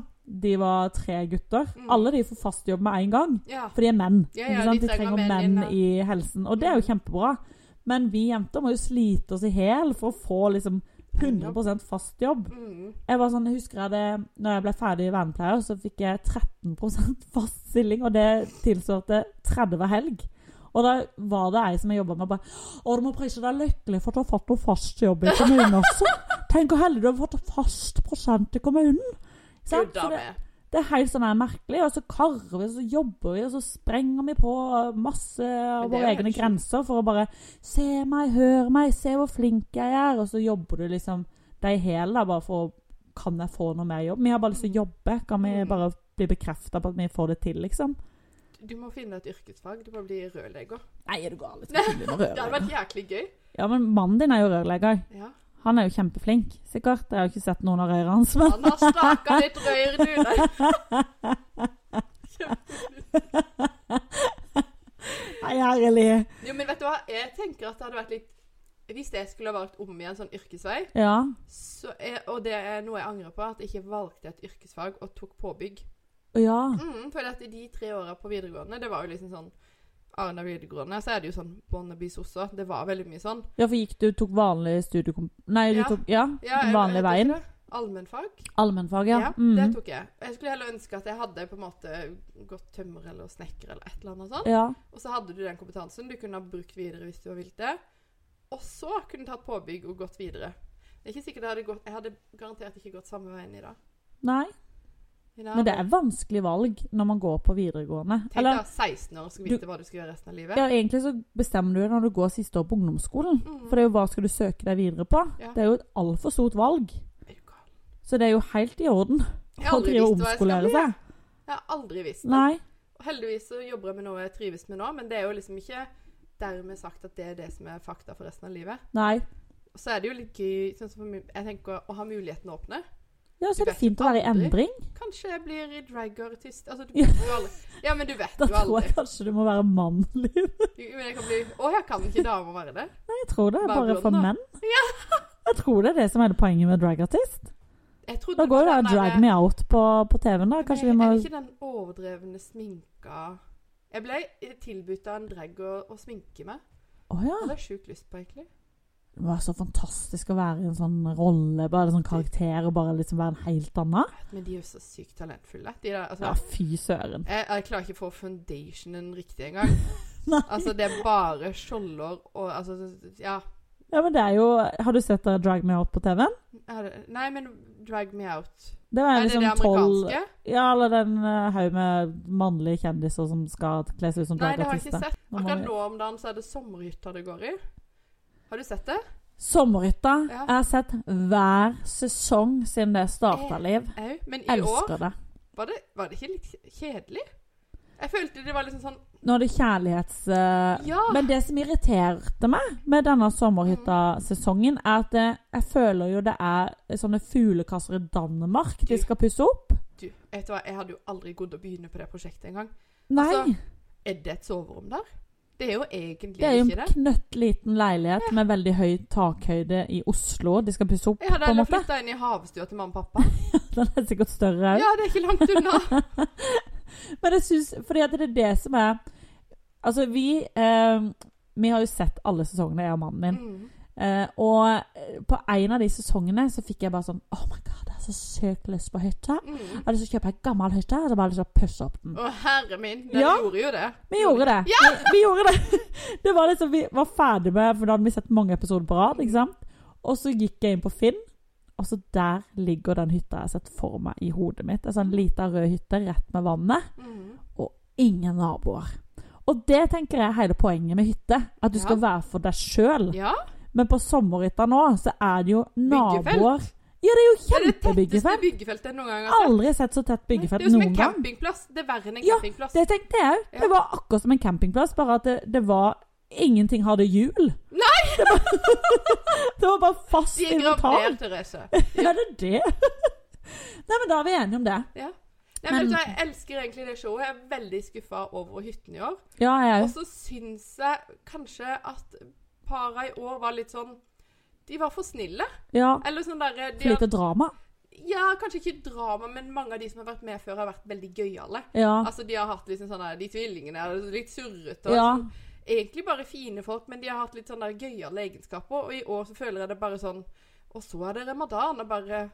de var tre gutter. Mm. Alle de får fast jobb med en gang. Ja. For de er menn. Ja, de De trenger trenger menn menn i helsen. Og det er jo kjempebra. Men vi jenter må jo slite oss i hæl for å få liksom 100 fast jobb. Mm. Jeg var sånn, jeg husker jeg det, når jeg ble ferdig vernepleier, så fikk jeg 13 fast stilling, og det tilsvarte 30 helg. Og da var det ei som jeg jobba med, bare 'Å, du må prise deg lykkelig for at du har fått noe fast jobb i kommunen også.' 'Tenk hvor heldig du har fått fast prosent i kommunen.' Så det, det er helt sånn her merkelig. Og så karver vi, og så jobber vi, og så sprenger vi på masse av våre egne ikke. grenser for å bare Se meg, hør meg, se hvor flink jeg er. Og så jobber du liksom deg i hæl bare for Kan jeg få noe mer jobb? Vi har bare lyst til å jobbe. Kan vi Mm. bare bli bekrefta på at vi får det til, liksom? Du må finne et yrkesfag. Du må bli rørlegger. Nei, er du gal? Jeg skal ikke bli noe Det hadde vært jæklig gøy. Ja, men mannen din er jo rørlegger. Ja. Han er jo kjempeflink, sikkert. Jeg har jo ikke sett noen av rørene hans, men Han har staka litt røyr, du. Nei, herlig. Jo, men vet du hva? Jeg tenker at det hadde vært litt Hvis jeg skulle ha valgt om igjen sånn yrkesvei, Ja. så er, og det er noe jeg angrer på, at jeg ikke valgte et yrkesfag og tok påbygg. Ja. Mm, for at i de tre åra på videregående, det var jo liksom sånn Arna videregående, så er det jo sånn Bonnebys også. Det var veldig mye sånn. Ja, for gikk du tok vanlig studiekom... Nei, du Ja. tok Ja, Ja, jeg veien. Allmennfag. Allmennfag, ja. Ja, Mm. det tok jeg. Jeg skulle heller ønske at jeg hadde på en måte gått tømmer eller snekker eller et eller annet sånt. ja. Og så hadde du den kompetansen du kunne ha brukt videre hvis du hadde vilt det. Og så kunne du tatt påbygg og gått videre. Det er ikke sikkert jeg hadde gått Jeg hadde garantert ikke gått samme veien i dag. Nei. Dag Men det er vanskelig valg når man går på videregående. Tenk Eller deg 16 år og skal vite hva du skal gjøre resten av livet. ja, egentlig så bestemmer du det når du går siste år på ungdomsskolen. Mm. For det er jo hva skal du søke deg videre på. Ja. Det er jo et altfor stort valg. Du? Så det er jo helt i orden å drive og omskolere seg. jeg. Har aldri visst det. Nei. Heldigvis så jobber jeg med noe jeg trives med nå, men det er jo liksom ikke dermed sagt at det er det som er fakta for resten av livet. Nei. Så er det jo litt gøy sånn som Jeg tenker å ha muligheten å åpne. Ja, så er det fint å være i endring. Kanskje jeg blir dragartist. Altså, du vet jo aldri. Ja, men du vet Da tror jeg kanskje du må være mannlig. Liv. Men jeg kan bli Å, jeg kan ikke damer være det? Nei, jeg tror det er Bare for menn. Ja. Jeg tror det er det som er det poenget med dragartist. Da går jo det Drag Me Out på, på TV-en, da. Kanskje vi må Er det ikke den overdrevne sminka Jeg ble tilbudt av en drag å, å sminke meg. Å ja. Det hadde jeg sjukt lyst på, egentlig. Det var så fantastisk å være i en sånn rolle, bare en sånn karakter, og bare liksom være en helt annen. Men de er jo så sykt talentfulle. De der, altså, Ja, fy søren. jeg, jeg klarer ikke å få foundationen riktig engang. Altså, det er bare skjolder og altså Ja. Ja, men det er jo Har du sett uh, Drag Me Out på TV-en? Nei, men Drag Me Out. Det var Er det liksom det tolv amerikanske? Ja, eller den uh, haug med mannlige kjendiser som skal kle seg ut som Nei, det har jeg ikke sett. Akkurat nå om dagen så er det sommerhytta det går i. Har du sett det? Sommerhytta. Ja. Jeg har sett hver sesong siden det starta, Liv. Jeg, Men i år Elsker det. var det, var det ikke litt kjedelig? Jeg følte det var liksom sånn Nå er det kjærlighets... uh, Ja! Men det som irriterte meg med denne sommerhytta-sesongen, er at det, jeg føler jo det er sånne fuglekasser i Danmark de skal pusse opp. Du, vet du hva, jeg hadde jo aldri gått å begynne på det prosjektet engang. Nei. Altså, Er det et soverom der? Det er jo egentlig det er jo ikke en det. knøttliten leilighet med veldig høy takhøyde i Oslo. De skal pusse opp, Jeg hadde på en måte. flytta inn i havstua til mamma og pappa. Den er sikkert større òg. Ja, det er ikke langt unna. Men jeg syns Fordi at det er det som er Altså, vi eh, Vi har jo sett alle sesongene, jeg og mannen min. Mm. Eh, og eh, på en av de sesongene så fikk jeg bare sånn Oh my god, jeg har så sykt lyst på hytte. Mm. Jeg har lyst til å kjøpe ei gammel hytte og så bare lyst til å pusse opp den. Å, herre min. dere Ja. gjorde jo det. Vi gjorde det. Vi, vi gjorde det. Det var liksom, Vi var ferdig med For da hadde vi sett mange episoder på rad. ikke sant? Og så gikk jeg inn på Finn, og så der ligger den hytta jeg har sett for meg i hodet mitt. En sånn lita rød hytte rett med vannet. Mm. Ingen naboer. Og det tenker jeg er hele poenget med hytte. At du Ja. skal være for deg sjøl. Ja. Men på sommerhytta nå, så er det jo Byggefelt. naboer Ja, det er jo Det er det kjempebyggefelt. byggefeltet jeg noen gang har sett. Aldri sett så tett byggefelt noen gang. Det er jo som en campingplass. Det er verre enn en Ja, campingplass. Det tenkte jeg òg. Det var akkurat som en campingplass, bare at det, det var Ingenting hadde hjul. Nei! Det var, det var bare fast De er gravert, inventar. Therese. Ja, det er det. Nei, men da er vi enige om det. Ja. Nei, Men- men, jeg elsker egentlig det showet. Jeg er veldig skuffa over hytten i år. Ja, jeg Og så syns jeg kanskje at para i år var litt sånn De var for snille. Ja. Eller sånn derre de For lite drama. Ja, kanskje ikke drama, men mange av de som har vært med før, har vært veldig gøyale. Ja. Altså, de har hatt liksom sånn der De tvillingene er litt surrete. og Ja. sånn. Egentlig bare fine folk, men de har hatt litt sånn der gøyale egenskaper. Og i år så føler jeg det bare sånn Og så er det ramadan, og bare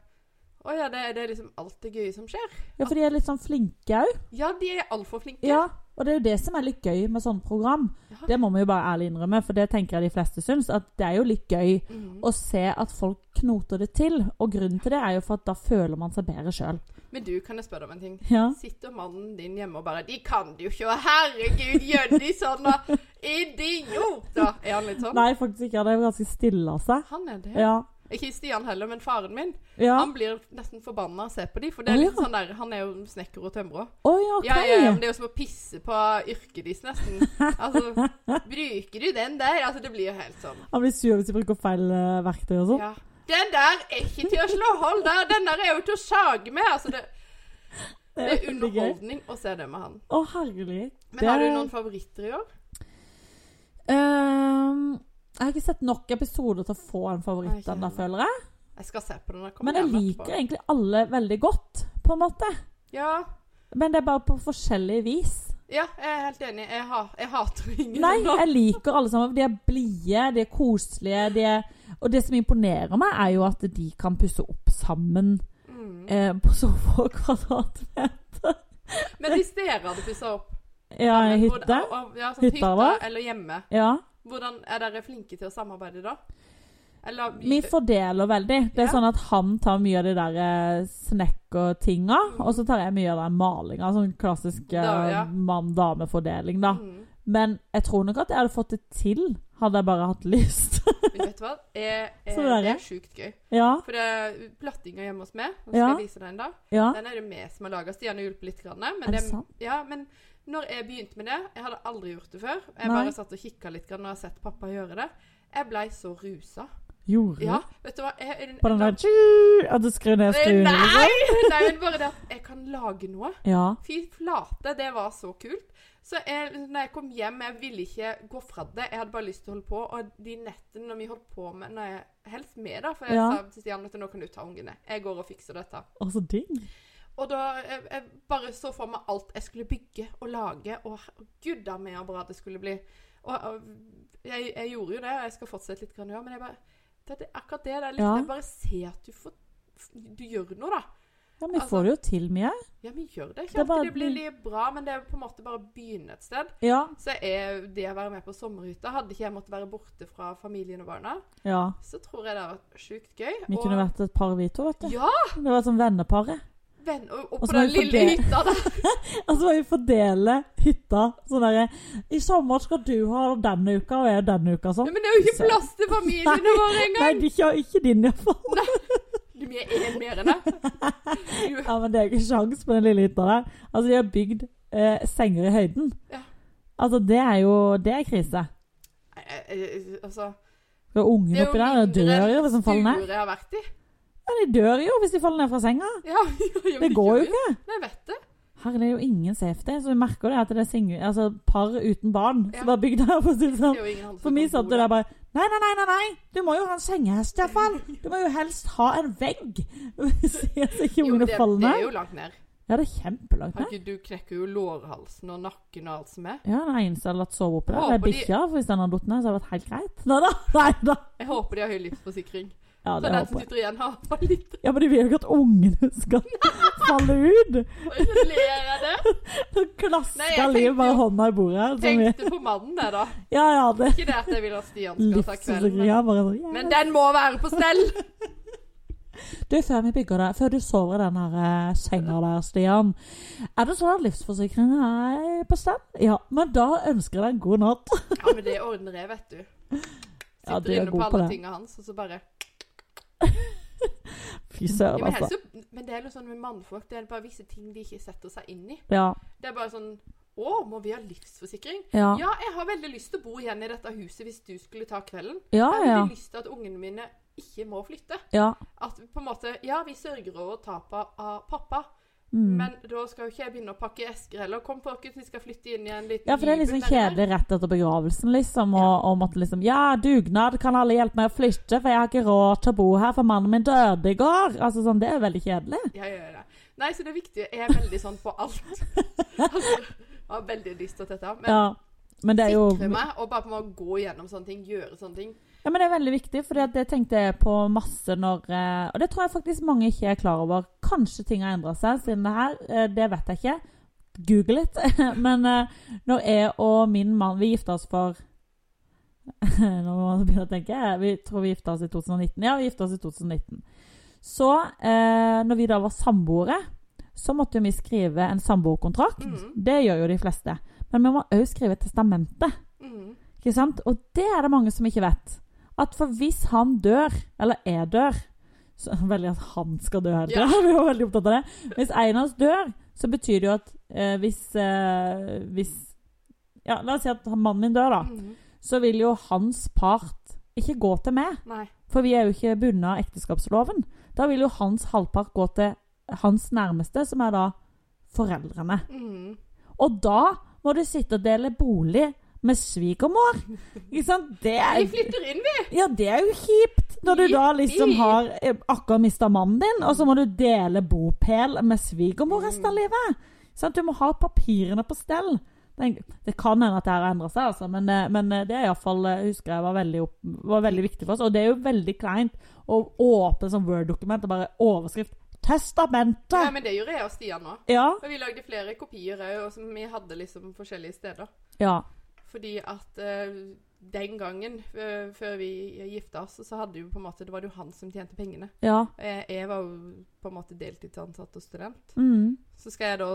Å ja, det, det er liksom alt det gøye som skjer. ja, for de er litt sånn flinke òg. Ja, de er altfor flinke. Ja. Og det er jo det som er litt gøy med sånne program. Ja. Det må vi jo bare ærlig innrømme, for det tenker jeg de fleste syns. At det er jo litt gøy mm. å se at folk knoter det til. Og grunnen til det er jo for at da føler man seg bedre sjøl. Men du, kan jeg spørre deg om en ting? Ja. Sitter mannen din hjemme og bare 'De kan det jo ikke, og herregud, gjør de sånn, da? Idioter!' Er han litt sånn? Nei, faktisk ikke. Han er ganske stille av seg. Han er det. Ja. Ikke Stian heller, men faren min. Ja. Han blir nesten forbanna av å se på de, for det er oh, litt ja. sånn der Han er jo snekker og tømrer. Oh, OK. okay. ja, ja, men det er jo som å pisse på yrket deres, nesten. Altså, bruker du den der? Altså, det blir jo helt sånn. Han blir sur hvis de bruker feil uh, verktøy og sånn. Ja. Den der er ikke til å slå hold der! Den der er jo til å sage med! Altså, det, det er veldig gøy. underholdning å se det med han. Å, herlig. Men har du noen favoritter i år? Ehm, jeg har ikke sett nok episoder til å få en favoritt ennå, føler jeg. Jeg skal se på den. jeg Men jeg liker etterpå. egentlig alle veldig godt, på en måte. Ja, Men det er bare på forskjellig vis. ja, jeg er helt enig. Jeg, ha, jeg hater ingen Nei, jeg liker alle sammen. De er blide, de er koselige. De er, og det som imponerer meg, er jo at de kan pusse opp sammen Mm. eh, på så få kvadratmeter. Men hvis dere hadde pussa opp Ja, i sammen, hytte. og- og- Ja, sånn Hytta eller hjemme. Ja. Hvordan Er dere flinke til å samarbeide da? Eller Vi fordeler veldig. Det er Ja. sånn at han tar mye av de der eh, snekkertinga, Mm. og så tar jeg mye av den malinga. Sånn klassisk eh, Da, ja. mann-dame-fordeling, da. Mm. Men jeg tror nok at jeg hadde fått det til, hadde jeg bare hatt lyst. Men vet du hva? Jeg, jeg, det er det er sjukt gøy. ja, For det er plattinga hjemme hos meg. Nå skal Ja. jeg vise deg en dag. ja. Den er det vi som har laga. Stian har hjulpet litt. Grann, men Er det sant? Ja, men når jeg begynte med det Jeg hadde aldri gjort det før. Jeg Nei. bare satt og kikka litt grann og har sett pappa gjøre det. Jeg blei så rusa. Gjorde Ja, vet du hva? Jeg, jeg, På den der At du skrur ned stuen? Nei! liksom? Nei, men bare det at jeg kan lage noe. Ja. Fy flate, det var så kult. Så jeg, når jeg kom hjem, jeg ville ikke gå fra det. Jeg hadde bare lyst til å holde på. Og de nettene når vi holdt på med når jeg, Helst med, da. For jeg Ja. sa til Stian at nå kan du ta ungene. Jeg går og fikser dette. Å, så digg. Og da jeg, jeg bare så for meg alt jeg skulle bygge og lage. Og gudda meg så bra det skulle bli. Og, og jeg, jeg gjorde jo det, og jeg skal fortsette litt grann ja, men jeg bare det, det, akkurat det der likte Ja. jeg. Bare se at du får Du gjør noe, da. Ja, Vi Altså- får det jo til mye. Ja, vi gjør det. Det Ikke er bare det blir litt bra, men det er på en måte bare å begynne et sted. Ja. Så er det å være med på sommerhytta Hadde ikke jeg måttet være borte fra familien og barna, ja. så tror jeg det hadde vært sjukt gøy. Vi kunne vært et par, vi to, vet du. Ja! Det var sånn venneparet. Venn, og, og Og på den lille hytta der. Og så må vi fordele hytta sånn derre I sommer skal du ha denne uka, og jeg denne uka sånn. Men det er jo ikke plass til familiene våre Nei, engang! de ikke, ikke din iallfall. Du er én mer enn det. Ja, men det er jo ikke sjans på den lille hytta der. Altså, de har bygd eh, senger i høyden. Ja. Altså, det er jo Det er krise. Eh, eh, Altså For ungen Det er oppi jo der mindre dør jo de faller ned. stuer jeg har vært i. Ja, de dør jo hvis de faller ned fra senga. Ja, ja, men Det går jo ikke. Nei, vet det. Her er det jo ingen safety, så vi merker det at det er single, altså, par uten barn Ja. som har bygd her. For sånn. er jo For vi satt jo der bare Nei, nei, nei, nei, nei! du må jo ha en sengehest iallfall! Du må jo helst ha en vegg! Så ikke ungene det, ned. det er jo langt ned. Ja, det er kjempelangt ned. Du knekker jo lårhalsen og nakken og alt som er. Ja, den eneste jeg har latt sove oppi der, det er bikkja. For hvis den hadde falt ned, så hadde det vært helt greit. Nei da! Nei da! Jeg håper de har høy livsforsikring. Ja, Så den som sitter igjen, har bare litt Ja, men de vil jo ikke at ungene skal falle ut. Hvorfor ler jeg det. Så klasker Liv bare hånda i bordet. her, Tenkte på mannen, det, da. Ja, ja, det Ikke det at jeg vil at Stian skal ta kvelden, men, bare sånn ja. men den må være på stell! Du, før vi bygger det, før du sover i den her eh, senga der, Stian. Er det sånn at livsforsikringen er på stand? Ja, men da ønsker jeg deg en god natt. Ja, men det ordner jeg, vet du. Ja, Sitter du er inne på god på alle tingene tinga hans, og så bare Fy søren, altså. helst, men det er noe sånn med mannfolk, det er bare visse ting de ikke setter seg inn i. Ja. Det er bare sånn Å, må vi ha livsforsikring? Ja. Ja, jeg har veldig lyst til å bo igjen i dette huset hvis du skulle ta kvelden. Ja, Jeg har ja. veldig lyst til at ungene mine ikke må flytte. ja. At på en måte Ja, vi sørger over tapet av pappa, Mm. men da skal jo ikke jeg begynne å pakke esker heller. Kom folkens, vi skal flytte inn i en liten Ja, for det er liksom kjedelig rett etter begravelsen, liksom. Og, og måtte liksom Ja, dugnad, kan alle hjelpe meg å flytte, for jeg har ikke råd til å bo her, for mannen min døde i går. Altså sånn, Det er veldig kjedelig. Ja, ja, ja. Nei, så det viktige er veldig sånn på alt. altså, jeg har veldig lyst til dette. Men Ja. Men det er jo sikre meg og bare på måte gå gjennom sånne ting, gjøre sånne ting. Ja, men det er veldig viktig, for det tenkte jeg på masse når eh, Og det tror jeg faktisk mange ikke er klar over. Kanskje ting har endra seg siden det her. eh, det vet jeg ikke. Google it. men eh, når jeg og min mann Vi gifta oss for Nå må man begynne å tenke. Vi tror vi gifta oss i 2019. Ja, vi gifta oss i 2019. Så når vi da var samboere, så måtte vi skrive en samboerkontrakt. Mhm. Det gjør jo de fleste. Men vi må òg skrive testamentet. testamente. Mm. Ikke sant? Og det er det mange som ikke vet. At for hvis han dør, eller jeg dør så, Veldig at han skal dø tida. Ja. Vi var veldig opptatt av det. Hvis en av oss dør, så betyr det jo at eh, hvis, eh, hvis Ja, la oss si at mannen min dør, da. Mm. Så vil jo hans part ikke gå til meg. Nei. For vi er jo ikke bundet av ekteskapsloven. Da vil jo hans halvpart gå til hans nærmeste, som er da foreldrene. Mm. Og da må du sitte og dele bolig med svigermor. Det er, Vi flytter inn, vi! ja, det er jo kjipt. Når du da liksom har eh, akkurat mista mannen din, og så må du dele bopel med svigermor resten av livet. Sånn, Du må ha papirene på stell. Det kan hende at det har endra seg, altså, men, eh, men eh, det er iallfall husker jeg var veldig, opp, var veldig viktig for oss. Og det er jo veldig kleint å åpne som Word-dokument og bare overskrift 'Testamentet'. Ja, men det gjorde jeg og Stian nå. Ja. Og vi lagde flere kopier òg, som vi hadde liksom forskjellige steder. ja. Fordi at uh, den gangen, uh, før vi gifta oss, så hadde jo på en måte Det var jo han som tjente pengene. Ja. Jeg, jeg var jo på en måte deltidsansatt og student. Mm. Så skal jeg da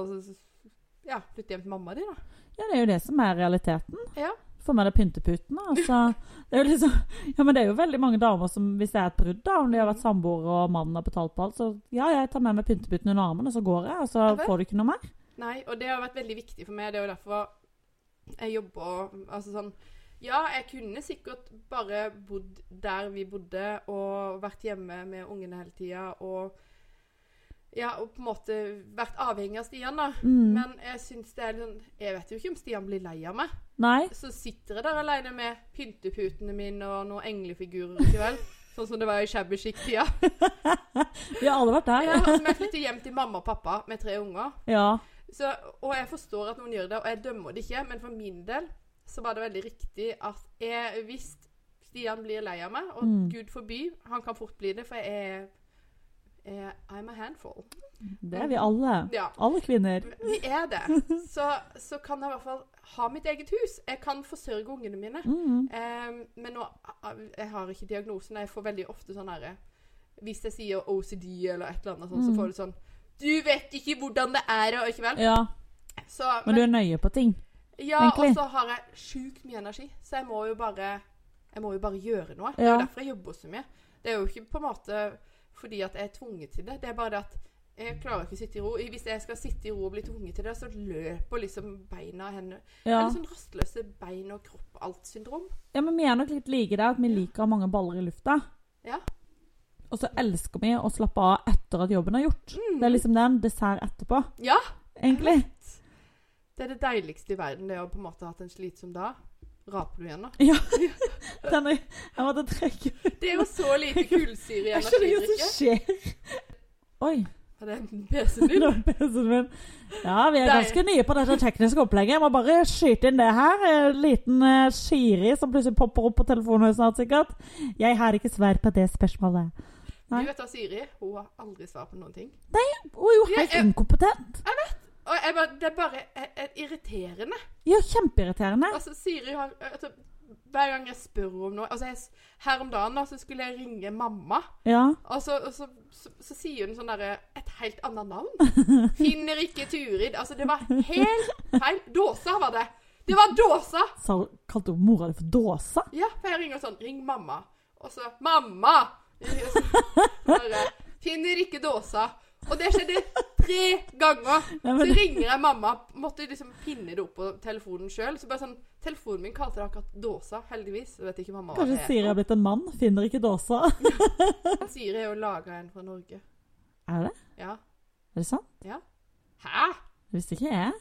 ja, flytte hjem til mamma di, da. Ja, det er jo det som er realiteten. Ja. Få med deg pynteputene. Altså. Det er liksom, ja, det er jo veldig mange damer som, hvis det er et brudd, da, om de har vært samboere og mannen har betalt på alt, så ja, jeg tar med meg pynteputene under armen, og så går jeg, og så får du ikke noe mer. Nei, og det har vært veldig viktig for meg. Det er jo derfor jeg jobber Altså sånn Ja, jeg kunne sikkert bare bodd der vi bodde, og vært hjemme med ungene hele tida, og ja, og på en måte vært avhengig av Stian, da. Mm. Men jeg syns det er sånn Jeg vet jo ikke om Stian blir lei av meg. Nei. Så sitter jeg der alene med pynteputene mine og noen englefigurer i kveld. Sånn som det var i shabby chic-tida. Vi har alle vært der. Ja, altså, jeg flytter hjem til mamma og pappa med tre unger. Ja. Så, og jeg forstår at noen gjør det, og jeg dømmer det ikke, men for min del så var det veldig riktig at jeg, hvis Stian blir lei av meg, og Mm. Gud forby, han kan fort bli det, for jeg er I'm a handful. Det er vi alle. Ja. Alle kvinner. Vi er det. Så, så kan jeg i hvert fall ha mitt eget hus. Jeg kan forsørge ungene mine. Mm. Um, men nå, jeg har ikke diagnosen. Jeg får veldig ofte sånn herre Hvis jeg sier OCD eller et eller annet sånt, Mm. så får du sånn Du vet ikke hvordan det er, og ikke vel? Ja, Så, men du er nøye på ting. Ja, og så har jeg sjukt mye energi, så jeg må jo bare Jeg må jo bare gjøre noe. Det er jo derfor jeg jobber så mye. Det er jo ikke på en måte fordi at jeg er tvunget til det. Det er bare det at jeg klarer ikke å sitte i ro. Hvis jeg skal sitte i ro og bli tvunget til det, så løper liksom beina henne Ja. Det er sånn rastløse bein og kropp alt-syndrom. ja, men vi er nok litt like der, at vi liker mange baller i lufta. Ja. Og så elsker vi å slappe av etter at jobben er gjort. Mm. Det er liksom det er en dessert etterpå, Ja. egentlig. Det er det deiligste i verden, det å på en måte ha hatt en slitsom dag. Raper du igjen, da? Ja. Den er, jeg måtte trekke Det er jo så lite kullsyre i Jeg skjønner ikke hva som skjer. Oi. Var det PC-en din? Er PC-en min. Ja, vi er Dei. ganske nye på dette tekniske opplegget. Jeg må bare skyte inn det her. En liten eh, Siri som plutselig popper opp på telefonen snart, sikkert. Jeg har ikke svar på det spørsmålet. Nei. Du vet hva Siri Hun har aldri svar på noen ting. Nei, Hun er jo helt jeg- inkompetent. Og jeg bare, det er bare eh, eh, irriterende. Ja, kjempeirriterende. Altså, Siri har altså, Hver gang jeg spør om noe altså jeg, Her om dagen da, så skulle jeg ringe mamma, Ja. og så, og så, så, så sier hun sånn derre Et helt annet navn. Finner ikke Turid. Altså, det var helt feil. Dåsa var det. Det var Dåsa! Så kalte hun mora di for Dåsa? Ja, for jeg ringer sånn Ring mamma. Og så Mamma! Bare, Finner ikke dåsa. Og det skjedde tre ganger. Så ringer jeg mamma. Måtte liksom pinne det opp på telefonen sjøl. Så bare sånn Telefonen min kalte det akkurat dåsa, heldigvis. Jeg vet ikke mamma kanskje Siri har blitt en mann? Finner ikke dåsa. er. Siri er jo laga en fra Norge. Er det? Ja. Er det sant? Ja. Hæ? Det visste ikke jeg.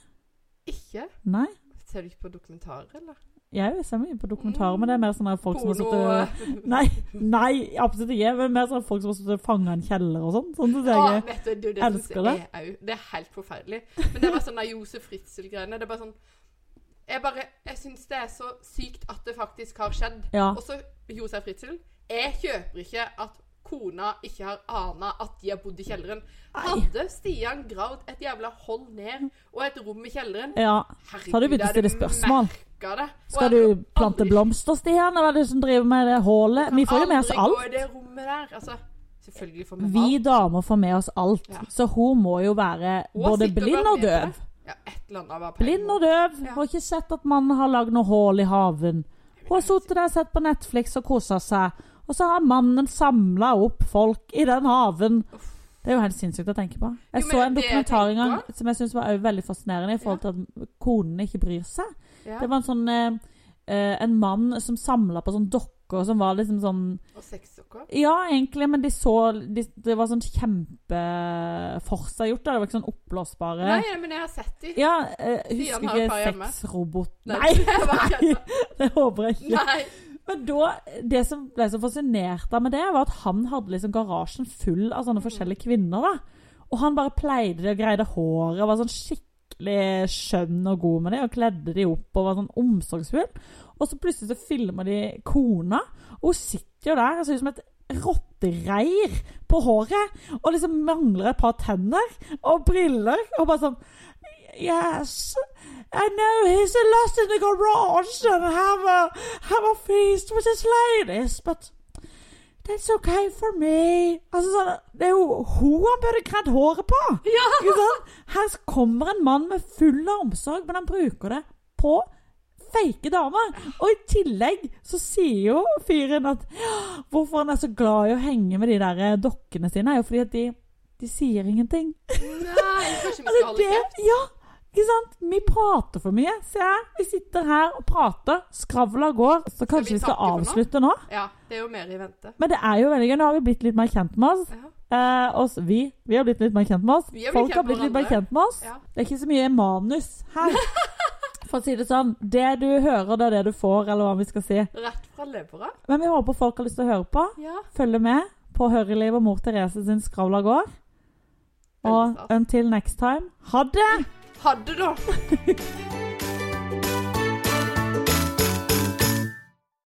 Ikke? Nei. Ser du ikke på dokumentarer, eller? Jeg ser mye på dokumentarer, men det er mer sånn folk som har sittet Nei, nei, absolutt ikke. Men mer sånn folk som har sittet fanga i en kjeller og sånn. Sånn synes Ja, jeg. vet du, det, det elsker det. jeg det. er. Helt forferdelig. Men det var sånn Josef Fritzel-greiene. Det er bare sånn Jeg bare Jeg syns det er så sykt at det faktisk har skjedd. Ja. Og så Josef Fritzel. Jeg kjøper ikke at kona ikke har ana at de har bodd i kjelleren. Hadde Stian gravd et jævla hold ned og et rom i kjelleren ja. Herregud, Så hadde du begynt å stille spørsmål. Merket Det. Og Skal jeg du plante aldri- blomster, Stian? Eller er det du som driver med det hullet? Vi får jo med oss Aldri gå alt. i det rommet der. Altså, selvfølgelig får vi Vi alt. damer får med oss alt. Ja. Så hun må jo være Hun både blind og med på døv. det. Ja, et eller annet var Blind og døv. Ja. Har ikke sett at mannen har lagd noe hull i haven. Hun har sittet der og sett på Netflix og kosa seg. Og så har mannen samla opp folk i den haven. Det er jo helt sinnssykt å tenke på. Jeg Jo, så en det jeg dokumentar en tenker gang som jeg syns var også veldig fascinerende i forhold til at konene ikke bryr seg. Ja. Det var en sånn eh, eh, En mann som samla på sånn dokker som var liksom sånn Og sexdokker. Ja, egentlig, men de så de, Det var sånn kjempeforseggjort. Det var ikke sånn oppblåsbare Nei, men jeg har sett de. Ja, eh, husker ikke sexrobot... Nei, Nei, det håper jeg ikke. Nei. Men da, det som ble så fascinert av med det, var at han hadde liksom garasjen full av sånne forskjellige kvinner. da. Og han bare pleide det og greide håret og var sånn skikkelig skjønn og god med dem Og kledde dem opp og var sånn omsorgsfull. Og så plutselig så filmer de kona, og hun sitter jo der og ser ut som et rottereir på håret. Og liksom mangler et par tenner og briller. Og bare sånn Yes, I know he's lost in the garage and have a, have a feast with his ladies, but that's okay for me. Altså sånn, Det er jo hun han burde kredd håret på! Ja! Sånn? Her kommer en mann med full av omsorg, men han bruker det på fake damer. Og i tillegg så sier jo fyren at hvorfor han er så glad i å henge med de der eh, dokkene sine, er jo fordi at de, de sier ingenting. Nei, kanskje vi det skal litt det? kjeft? Ja, ikke sant? Vi prater for mye. Se her, vi sitter her og prater. Skravla går. Så kanskje vi skal avslutte nå? Ja, det er jo mer i vente. Men det er jo veldig gøy. Nå har vi blitt litt mer kjent med oss. Ja. Eh, oss vi, vi har blitt litt mer kjent med oss. Har Folk har blitt litt mer kjent med oss. Ja. Det er ikke så mye manus her. For å si det sånn. Det du hører, det er det du får, eller hva vi skal si. Rett fra levra. Men vi håper folk har lyst til å høre på. Ja. Følge med på Høreliv og mor Therese sin Skravla går. Og until next time, ha det! Hadde du? da.